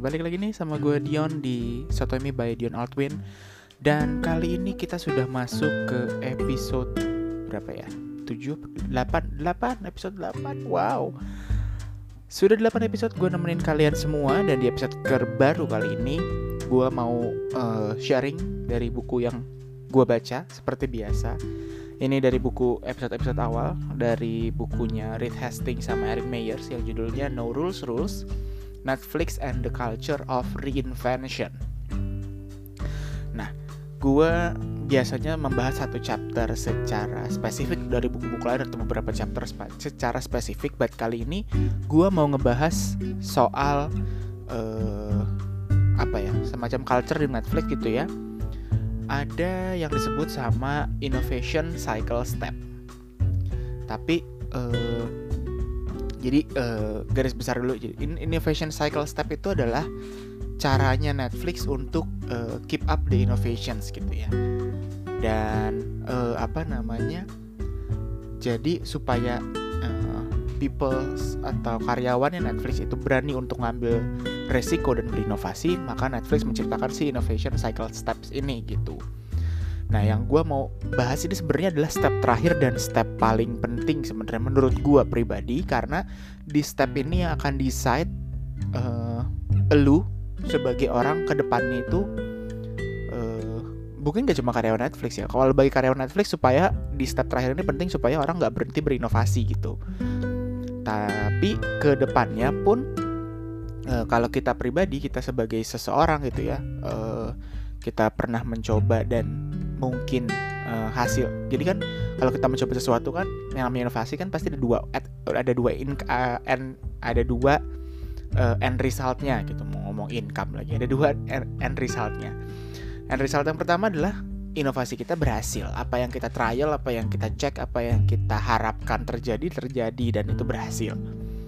Balik lagi nih sama gue Dion di Sotomi by Dion Altwin. Dan kali ini kita sudah masuk ke episode berapa ya? 7, 8, 8, episode 8, wow. Sudah 8 episode gue nemenin kalian semua Dan di episode terbaru kali ini Gue mau uh, sharing dari buku yang gue baca seperti biasa. Ini dari buku episode-episode awal dari bukunya Reed Hastings sama Eric Meyers yang judulnya No Rules Rules Netflix and the Culture of Reinvention. Nah, gue biasanya membahas satu chapter secara spesifik dari buku-buku lain atau beberapa chapter secara spesifik. But kali ini gue mau ngebahas soal uh, apa ya semacam culture di Netflix gitu ya ada yang disebut sama innovation cycle step. Tapi uh, jadi uh, garis besar dulu. Jadi innovation cycle step itu adalah caranya Netflix untuk uh, keep up the innovations gitu ya. Dan uh, apa namanya? Jadi supaya uh, people atau karyawannya Netflix itu berani untuk ngambil resiko dan berinovasi, maka Netflix menciptakan si innovation cycle steps ini gitu. Nah, yang gue mau bahas ini sebenarnya adalah step terakhir dan step paling penting sebenarnya menurut gue pribadi karena di step ini yang akan decide uh, lu sebagai orang ke depannya itu uh, mungkin gak cuma karyawan Netflix ya. Kalau bagi karyawan Netflix supaya di step terakhir ini penting supaya orang nggak berhenti berinovasi gitu. Tapi ke depannya pun uh, kalau kita pribadi kita sebagai seseorang gitu ya uh, kita pernah mencoba dan mungkin uh, hasil. Jadi kan kalau kita mencoba sesuatu kan yang namanya inovasi kan pasti ada dua ada dua in uh, end ada dua uh, end resultnya gitu. Mau ngomong income lagi ada dua end resultnya. End result yang pertama adalah inovasi kita berhasil. Apa yang kita trial apa yang kita cek apa yang kita harapkan terjadi terjadi dan itu berhasil.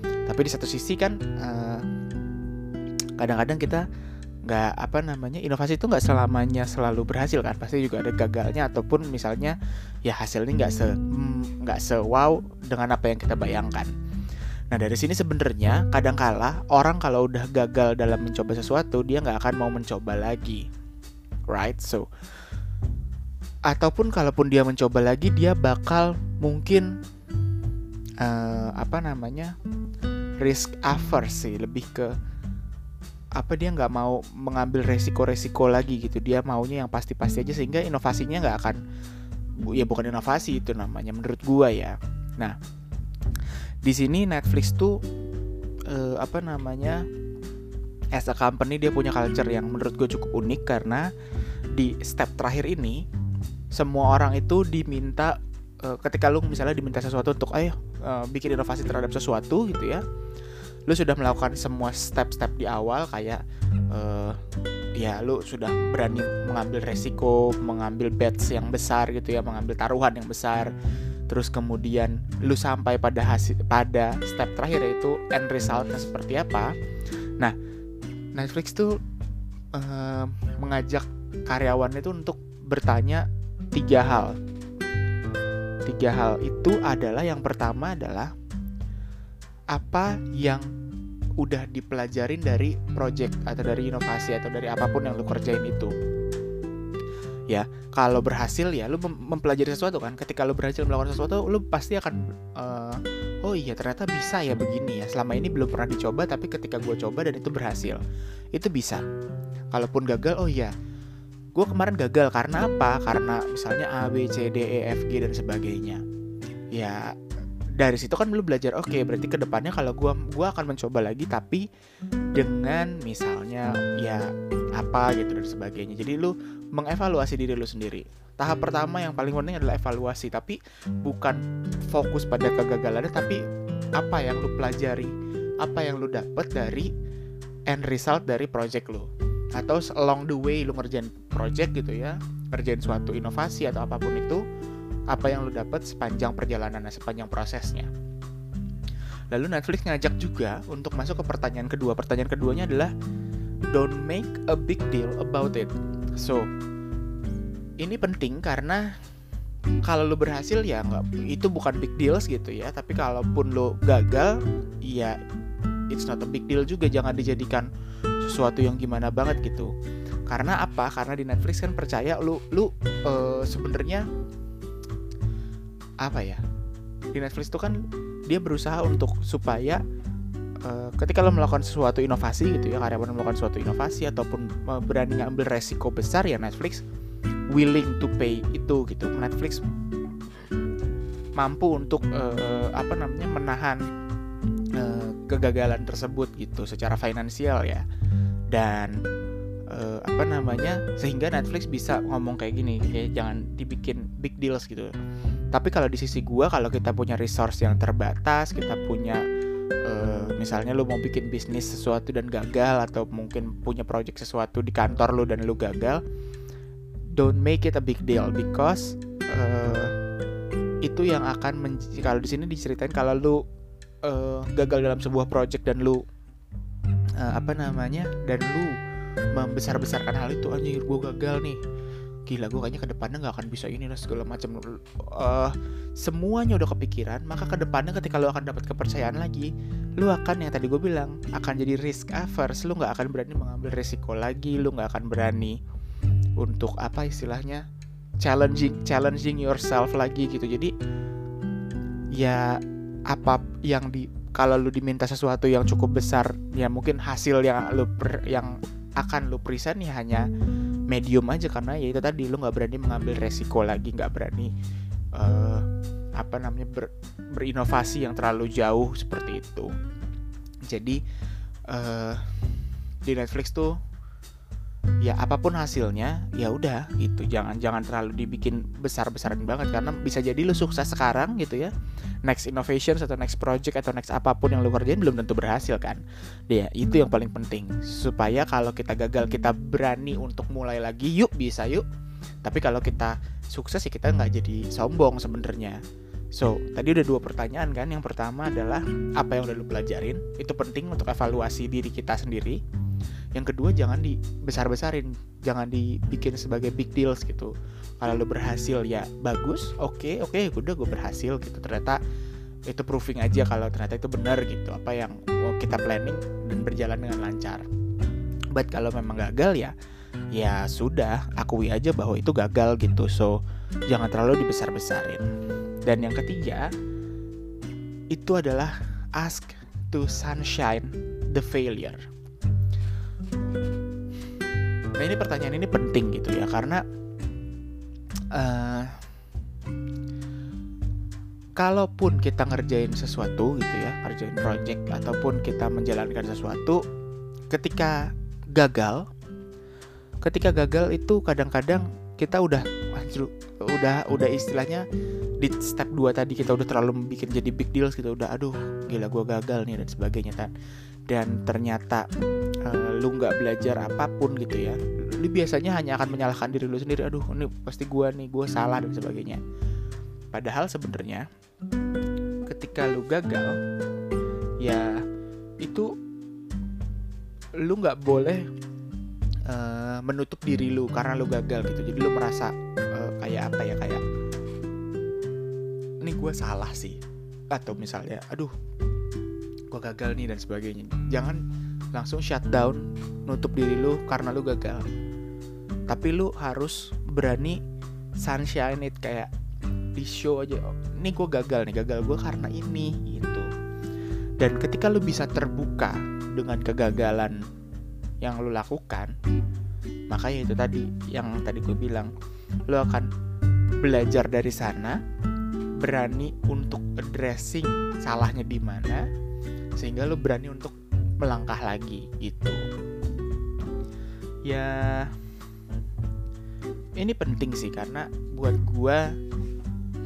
Tapi di satu sisi kan uh, kadang-kadang kita nggak apa namanya inovasi itu nggak selamanya selalu berhasil kan? Pasti juga ada gagalnya ataupun misalnya ya hasilnya nggak se mm, nggak mm, se wow dengan apa yang kita bayangkan. Nah dari sini sebenarnya kadangkala orang kalau udah gagal dalam mencoba sesuatu dia nggak akan mau mencoba lagi. Right? So ataupun kalaupun dia mencoba lagi dia bakal mungkin uh, apa namanya risk averse sih lebih ke apa dia nggak mau mengambil resiko-resiko lagi gitu. Dia maunya yang pasti-pasti aja sehingga inovasinya nggak akan ya bukan inovasi itu namanya menurut gua ya. Nah di sini Netflix tuh uh, apa namanya as a company dia punya culture yang menurut gue cukup unik karena di step terakhir ini semua orang itu diminta uh, ketika lu misalnya diminta sesuatu untuk ayo uh, bikin inovasi terhadap sesuatu gitu ya lu sudah melakukan semua step-step di awal kayak uh, ya lu sudah berani mengambil resiko, mengambil bets yang besar gitu ya, mengambil taruhan yang besar. Terus kemudian lu sampai pada hasil pada step terakhir yaitu end resultnya seperti apa. Nah, Netflix tuh uh, mengajak karyawannya itu untuk bertanya tiga hal. Tiga hal itu adalah yang pertama adalah apa yang udah dipelajarin dari project atau dari inovasi atau dari apa pun yang lu kerjain itu? Ya kalau berhasil ya lu mempelajari sesuatu kan? Ketika lu berhasil melakukan sesuatu lu pasti akan uh, oh iya ternyata bisa ya begini ya. Selama ini belum pernah dicoba tapi ketika gue coba dan itu berhasil itu bisa. Kalaupun gagal oh iya gue kemarin gagal. Karena apa? Karena misalnya A B C D E F G dan sebagainya. Ya dari situ kan lu belajar oke okay, berarti ke depannya kalau gua gua akan mencoba lagi tapi dengan misalnya ya apa gitu dan sebagainya. Jadi lu mengevaluasi diri lu sendiri. Tahap pertama yang paling penting adalah evaluasi tapi bukan fokus pada kegagalannya tapi apa yang lu pelajari apa yang lu dapat dari end result dari project lu. Atau along the way lu ngerjain project gitu ya ngerjain suatu inovasi atau apa pun itu apa yang lo dapat sepanjang perjalanan sepanjang prosesnya. Lalu Netflix ngajak juga untuk masuk ke pertanyaan kedua. Pertanyaan keduanya adalah don't make a big deal about it. So, ini penting karena kalau lo berhasil ya nggak itu bukan big deals gitu ya. Tapi kalaupun lo gagal, ya it's not a big deal juga jangan dijadikan sesuatu yang gimana banget gitu karena apa karena di Netflix kan percaya lu lu uh, sebenarnya apa ya di Netflix itu kan dia berusaha untuk supaya uh, ketika lo melakukan sesuatu inovasi gitu ya karyawan melakukan sesuatu inovasi ataupun uh, berani ngambil resiko besar ya Netflix willing to pay itu gitu. Netflix mampu untuk uh, apa namanya menahan uh, kegagalan tersebut gitu secara finansial ya. Dan uh, apa namanya sehingga Netflix bisa ngomong kayak gini ya jangan dibikin big deals gitu tapi kalau di sisi gua kalau kita punya resource yang terbatas kita punya uh, misalnya lu mau bikin bisnis sesuatu dan gagal atau mungkin punya project sesuatu di kantor lu dan lu gagal don't make it a big deal because uh, itu yang akan kalau di sini diceritain kalau lu uh, gagal dalam sebuah project dan lu uh, apa namanya dan lu membesar-besarkan hal itu anjir gue gagal nih gila gue kayaknya ke depannya nggak akan bisa ini dan segala macam. Uh, semuanya udah kepikiran maka ke depannya ketika lu akan dapat kepercayaan lagi lu akan yang tadi gue bilang akan jadi risk averse. Lu nggak akan berani mengambil resiko lagi lu nggak akan berani untuk apa istilahnya challenging challenging yourself lagi gitu. Jadi ya apa yang di kalau lu diminta sesuatu yang cukup besar ya mungkin hasil yang lu per, yang akan lu present ya hanya medium aja karena ya itu tadi lu nggak berani mengambil resiko lagi nggak berani uh, apa namanya ber, berinovasi yang terlalu jauh seperti itu. Jadi uh, di Netflix tuh ya apa pun hasilnya ya udah gitu. Jangan jangan terlalu dibikin besar besaran banget karena bisa jadi lu sukses sekarang gitu ya. Next innovation atau next project atau next apa pun yang lu kerjain belum tentu berhasil kan. Ya itu yang paling penting. Supaya kalau kita gagal kita berani untuk mulai lagi yuk bisa yuk. Tapi kalau kita sukses ya kita nggak jadi sombong sebenarnya. So, tadi udah dua pertanyaan kan. Yang pertama adalah apa yang udah lu pelajarin. Itu penting untuk evaluasi diri kita sendiri yang kedua jangan dibesar-besarin jangan dibikin sebagai big deals gitu. Kalau lo berhasil ya bagus oke okay, oke okay, udah gue berhasil gitu. Ternyata itu proving aja kalau ternyata itu benar gitu. Apa yang kita planning dan berjalan dengan lancar. But kalau memang gagal ya ya sudah akui aja bahwa itu gagal gitu. So jangan terlalu dibesar-besarin. Dan yang ketiga itu adalah ask to sunshine the failure Nah ini pertanyaan ini penting gitu ya karena uh, kalaupun kita ngerjain sesuatu gitu ya ngerjain project ataupun kita menjalankan sesuatu ketika gagal ketika gagal itu kadang-kadang kita udah udah udah istilahnya di step 2 tadi kita udah terlalu bikin jadi big deals gitu udah aduh gila gue gagal nih dan sebagainya kan dan ternyata uh, lu nggak belajar apa pun gitu ya lu biasanya hanya akan menyalahkan diri lu sendiri aduh ini pasti gue nih gue salah dan sebagainya. Padahal sebenarnya ketika lu gagal ya itu lu nggak boleh uh, menutup diri lu karena lu gagal gitu. Jadi lu merasa uh, kayak apa ya kayak ini gue salah sih atau misalnya aduh gue gagal nih dan sebagainya. Jangan langsung shutdown nutup diri lu karena lu gagal. Tapi lu harus berani sunshine it kayak di show aja oh, ini gue gagal nih gagal gue karena ini gitu. Dan ketika lu bisa terbuka dengan kegagalan yang lu lakukan maka ya itu tadi yang tadi gue bilang lu akan belajar dari sana berani untuk addressing salahnya di mana sehingga lo berani untuk melangkah lagi gitu. Ya ini penting sih karena buat gua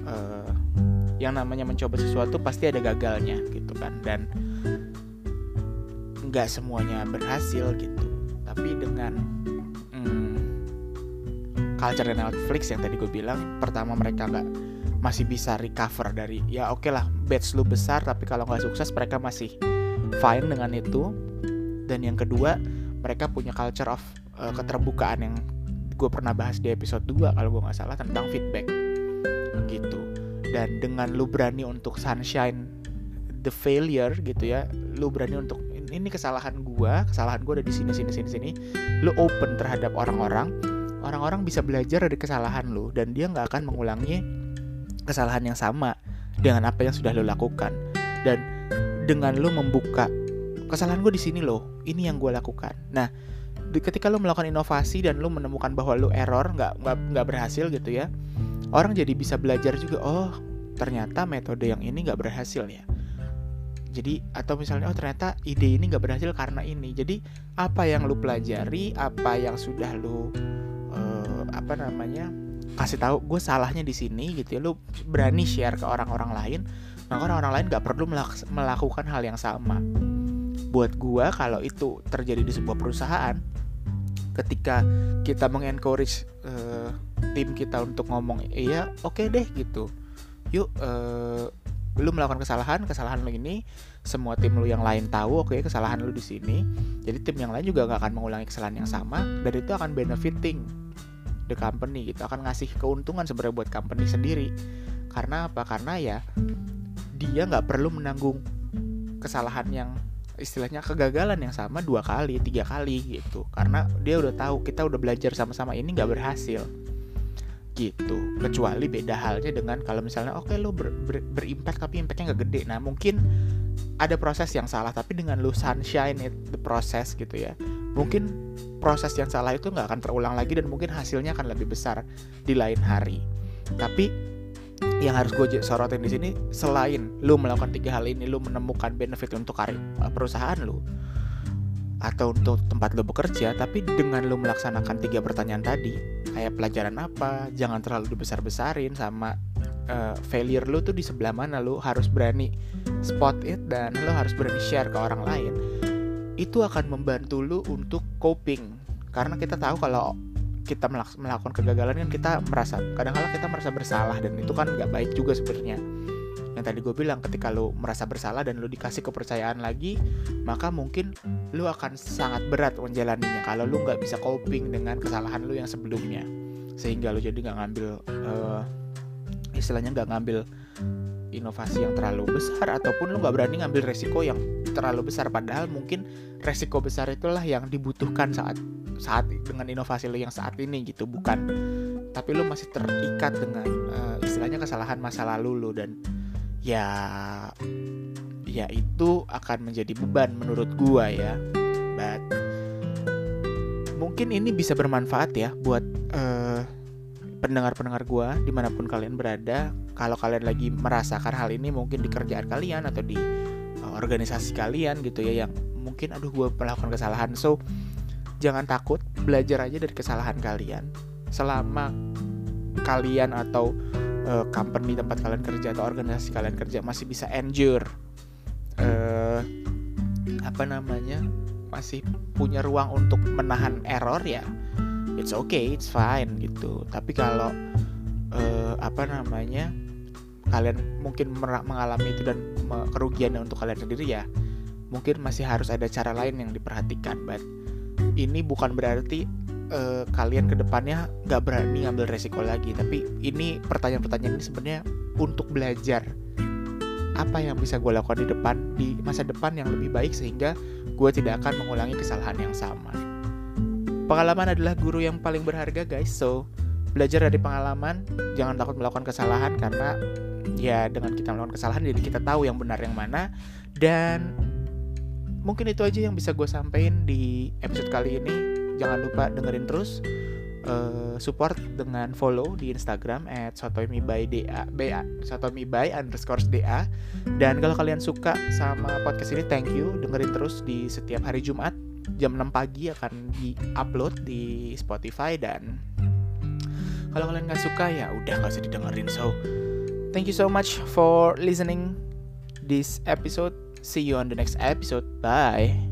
uh, yang namanya mencoba sesuatu pasti ada gagalnya gitu kan. Dan nggak semuanya berhasil gitu. Tapi dengan hmm, culture Netflix yang tadi gue bilang pertama mereka nggak masih bisa recover dari ya oke okay lah batch lu besar tapi kalau nggak sukses mereka masih fine dengan itu. Dan yang kedua mereka punya culture of uh, keterbukaan yang gue pernah bahas di episode 2 kalau gue nggak salah tentang feedback. Gitu. Dan dengan lu berani untuk sunshine the failure gitu ya lu berani untuk ini kesalahan gua kesalahan gua ada di sini sini sini sini lu open terhadap orang-orang orang-orang bisa belajar dari kesalahan lu dan dia nggak akan mengulangi kesalahan yang sama dengan apa yang sudah lu lakukan. Dan dengan lu membuka kesalahan gue di sini loh ini yang gue lakukan. Nah ketika lu melakukan inovasi dan lu menemukan bahwa lu error nggak nggak berhasil gitu ya orang jadi bisa belajar juga oh ternyata metode yang ini nggak berhasil ya. Jadi atau misalnya oh ternyata ide ini nggak berhasil karena ini. Jadi apa yang lu pelajari apa yang sudah lu uh, apa namanya kasih tahu gue salahnya di sini gitu ya. Lu berani share ke orang-orang lain maka orang-orang lain nggak perlu melakukan hal yang sama. Buat gue kalau itu terjadi di sebuah perusahaan ketika kita mengencourage uh, tim kita untuk ngomong iya oke okay deh gitu. Yuk uh, lu melakukan kesalahan kesalahan lu ini semua tim lu yang lain tahu oke okay, kesalahan lu di sini. Jadi tim yang lain juga gak akan mengulangi kesalahan yang sama dan itu akan benefiting the company gitu akan ngasih keuntungan sebenarnya buat company sendiri. Karena apa? Karena ya dia nggak perlu menanggung kesalahan yang istilahnya kegagalan yang sama dua kali tiga kali gitu. Karena dia udah tahu kita udah belajar sama-sama ini nggak berhasil gitu. Kecuali beda halnya dengan kalau misalnya oke okay, lo ber, ber, berimpact tapi impactnya nggak gede. Nah mungkin ada proses yang salah tapi dengan lo sunshine it the process gitu ya mungkin proses yang salah itu nggak akan terulang lagi dan mungkin hasilnya akan lebih besar di lain hari. Tapi yang harus gue sorotin di sini selain lu melakukan tiga hal ini lu menemukan benefit untuk eh, perusahaan lu atau untuk tempat lu bekerja tapi dengan lu melaksanakan tiga pertanyaan tadi kayak pelajaran apa jangan terlalu dibesar-besarin sama uh, failure lu tuh di sebelah mana lu harus berani spot it dan lu harus berani share ke orang lain itu akan membantu lu untuk coping. Karena kita tahu kalau kita melakukan kegagalan kan kita merasa kadang-kadang kita merasa bersalah dan itu kan nggak baik juga sebenarnya. Yang tadi gue bilang ketika lo merasa bersalah dan lo dikasih kepercayaan lagi maka mungkin lo akan sangat berat menjalaninya kalau lo nggak bisa coping dengan kesalahan lo yang sebelumnya. Sehingga lo jadi nggak ngambil uh, istilahnya nggak ngambil inovasi yang terlalu besar ataupun lo nggak berani ngambil resiko yang terlalu besar padahal mungkin resiko besar itulah yang dibutuhkan saat saat dengan inovasi lo yang saat ini gitu bukan. Tapi lo masih terikat dengan uh, istilahnya kesalahan masa lalu lo dan ya ya itu akan menjadi beban menurut gua ya. But mungkin ini bisa bermanfaat ya buat uh, pendengar-pendengar gua di mana pun kalian berada. Kalau kalian lagi merasakan hal ini mungkin di kerjaan kalian atau di organisasi kalian gitu ya yang mungkin aduh gue melakukan kesalahan. So jangan takut belajar aja dari kesalahan kalian. Selama kalian atau uh, company tempat kalian kerja atau organisasi kalian kerja masih bisa endure uh, apa namanya masih punya ruang untuk menahan error ya it's okay it's fine gitu. Tapi kalau uh, apa namanya kalian mungkin mengalami itu dan kerugiannya untuk kalian sendiri ya mungkin masih harus ada cara lain yang diperhatikan but ini bukan berarti uh, kalian ke depannya nggak berani ngambil resiko lagi tapi ini pertanyaan-pertanyaan ini sebenarnya untuk belajar apa yang bisa gue lakukan di depan di masa depan yang lebih baik sehingga gue tidak akan mengulangi kesalahan yang sama. Pengalaman adalah guru yang paling berharga guys. So belajar dari pengalaman jangan takut melakukan kesalahan karena ya dengan kita melakukan kesalahan jadi kita tahu yang benar yang mana. Dan mungkin itu aja yang bisa gue sampaikan di episode kali ini. Jangan lupa dengerin terus uh, support dengan follow di Instagram at sotomi by da sotomi by underscore da dan kalau kalian suka sama podcast ini thank you. Dengerin terus di setiap hari Jumat jam 6 pagi akan di upload di Spotify. Dan kalau kalian nggak suka ya udah nggak usah didengerin so thank you so much for listening this episode See you on the next episode. Bye.